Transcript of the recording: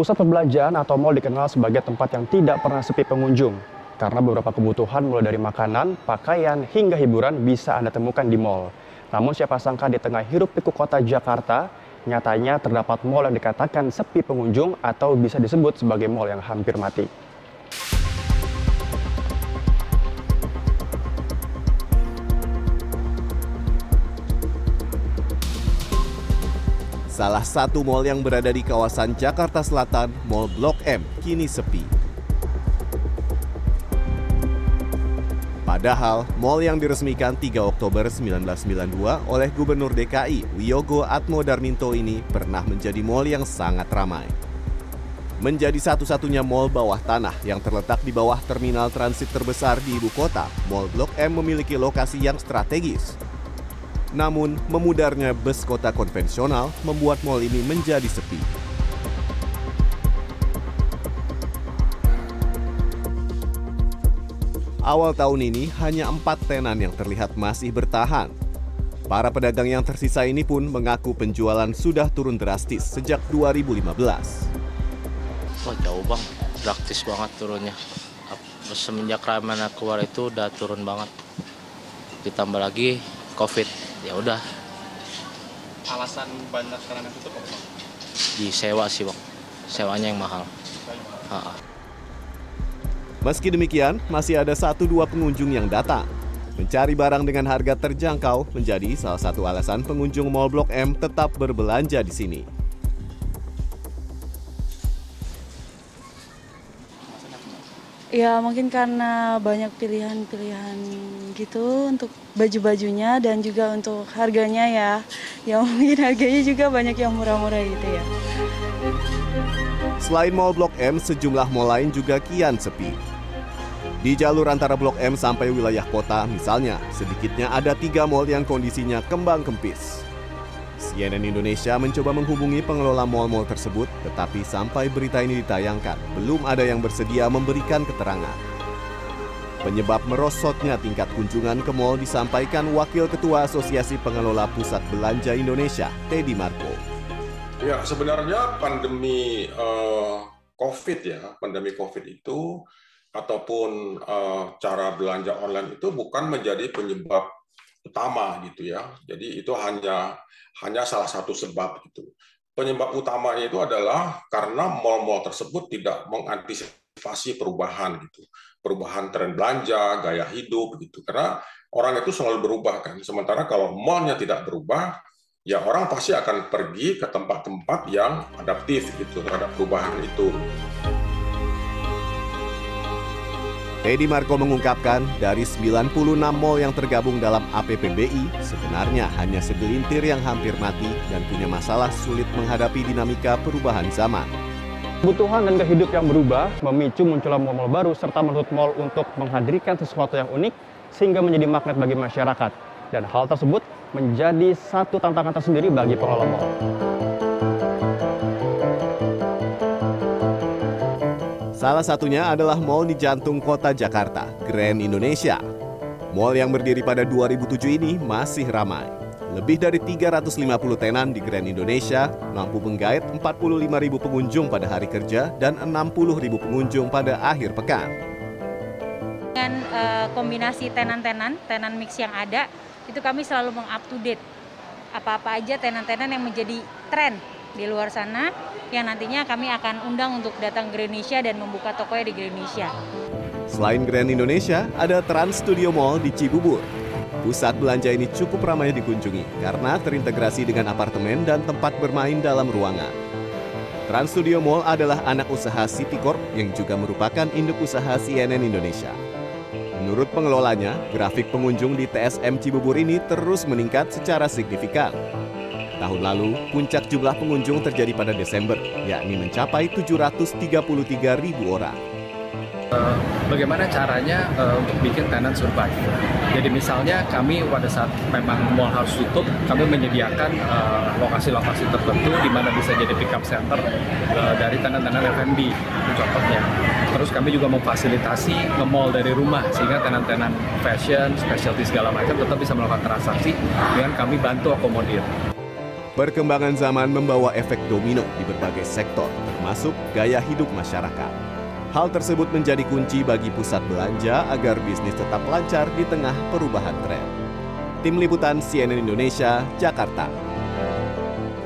Pusat perbelanjaan atau mall dikenal sebagai tempat yang tidak pernah sepi pengunjung. Karena beberapa kebutuhan mulai dari makanan, pakaian, hingga hiburan bisa Anda temukan di mall. Namun siapa sangka di tengah hiruk pikuk kota Jakarta, nyatanya terdapat mall yang dikatakan sepi pengunjung atau bisa disebut sebagai mall yang hampir mati. Salah satu mal yang berada di kawasan Jakarta Selatan, Mall Blok M, kini sepi. Padahal, mal yang diresmikan 3 Oktober 1992 oleh Gubernur DKI Wiyogo Atmo Darminto ini pernah menjadi mal yang sangat ramai. Menjadi satu-satunya mal bawah tanah yang terletak di bawah terminal transit terbesar di ibu kota, Mall Blok M memiliki lokasi yang strategis, namun, memudarnya bus kota konvensional membuat mal ini menjadi sepi. Awal tahun ini hanya empat tenan yang terlihat masih bertahan. Para pedagang yang tersisa ini pun mengaku penjualan sudah turun drastis sejak 2015. Wah jauh bang, drastis banget turunnya. Semenjak Ramana keluar itu udah turun banget. Ditambah lagi COVID, ya udah. Alasan banyak karena tutup apa? Bang? Disewa sih bang, sewanya yang mahal. Ha -ha. Meski demikian, masih ada satu dua pengunjung yang datang. Mencari barang dengan harga terjangkau menjadi salah satu alasan pengunjung Mall Blok M tetap berbelanja di sini. Ya mungkin karena banyak pilihan-pilihan gitu untuk baju-bajunya dan juga untuk harganya ya. Ya mungkin harganya juga banyak yang murah-murah gitu ya. Selain Mall Blok M, sejumlah mall lain juga kian sepi. Di jalur antara Blok M sampai wilayah kota, misalnya, sedikitnya ada tiga mall yang kondisinya kembang kempis. CNN Indonesia mencoba menghubungi pengelola mal-mal tersebut, tetapi sampai berita ini ditayangkan, belum ada yang bersedia memberikan keterangan. Penyebab merosotnya tingkat kunjungan ke mal disampaikan Wakil Ketua Asosiasi Pengelola Pusat Belanja Indonesia, Teddy Marco. Ya, sebenarnya pandemi uh, COVID ya, pandemi COVID itu ataupun uh, cara belanja online itu bukan menjadi penyebab utama gitu ya. Jadi itu hanya hanya salah satu sebab itu. Penyebab utamanya itu adalah karena mal-mal tersebut tidak mengantisipasi perubahan gitu, perubahan tren belanja, gaya hidup gitu. Karena orang itu selalu berubah kan. Sementara kalau mallnya tidak berubah, ya orang pasti akan pergi ke tempat-tempat yang adaptif gitu terhadap perubahan itu. Teddy Marco mengungkapkan dari 96 mall yang tergabung dalam APPBI, sebenarnya hanya segelintir yang hampir mati dan punya masalah sulit menghadapi dinamika perubahan zaman. Kebutuhan dan hidup yang berubah memicu munculnya mall-mall baru serta menuntut mall untuk menghadirkan sesuatu yang unik sehingga menjadi magnet bagi masyarakat. Dan hal tersebut menjadi satu tantangan tersendiri bagi pengelola mall. Salah satunya adalah mall di jantung kota Jakarta, Grand Indonesia. Mall yang berdiri pada 2007 ini masih ramai. Lebih dari 350 tenan di Grand Indonesia mampu menggait 45.000 pengunjung pada hari kerja dan 60.000 pengunjung pada akhir pekan. Dengan uh, kombinasi tenan-tenan, tenan mix yang ada, itu kami selalu meng-up to date. Apa-apa aja tenan-tenan yang menjadi tren di luar sana yang nantinya kami akan undang untuk datang ke Indonesia dan membuka tokonya di Indonesia. Selain Grand Indonesia, ada Trans Studio Mall di Cibubur. Pusat belanja ini cukup ramai dikunjungi karena terintegrasi dengan apartemen dan tempat bermain dalam ruangan. Trans Studio Mall adalah anak usaha City Corp yang juga merupakan induk usaha CNN Indonesia. Menurut pengelolanya, grafik pengunjung di TSM Cibubur ini terus meningkat secara signifikan. Tahun lalu, puncak jumlah pengunjung terjadi pada Desember, yakni mencapai 733 ribu orang. Bagaimana caranya uh, untuk bikin tenan survive? Jadi misalnya kami pada saat memang mall harus tutup, kami menyediakan lokasi-lokasi uh, tertentu di mana bisa jadi pickup center uh, dari tenan-tenan F&B, contohnya. Terus kami juga memfasilitasi nge-mall dari rumah sehingga tenan-tenan fashion, specialty segala macam tetap bisa melakukan transaksi dengan kami bantu akomodir. Perkembangan zaman membawa efek domino di berbagai sektor, termasuk gaya hidup masyarakat. Hal tersebut menjadi kunci bagi pusat belanja agar bisnis tetap lancar di tengah perubahan tren. Tim Liputan CNN Indonesia, Jakarta.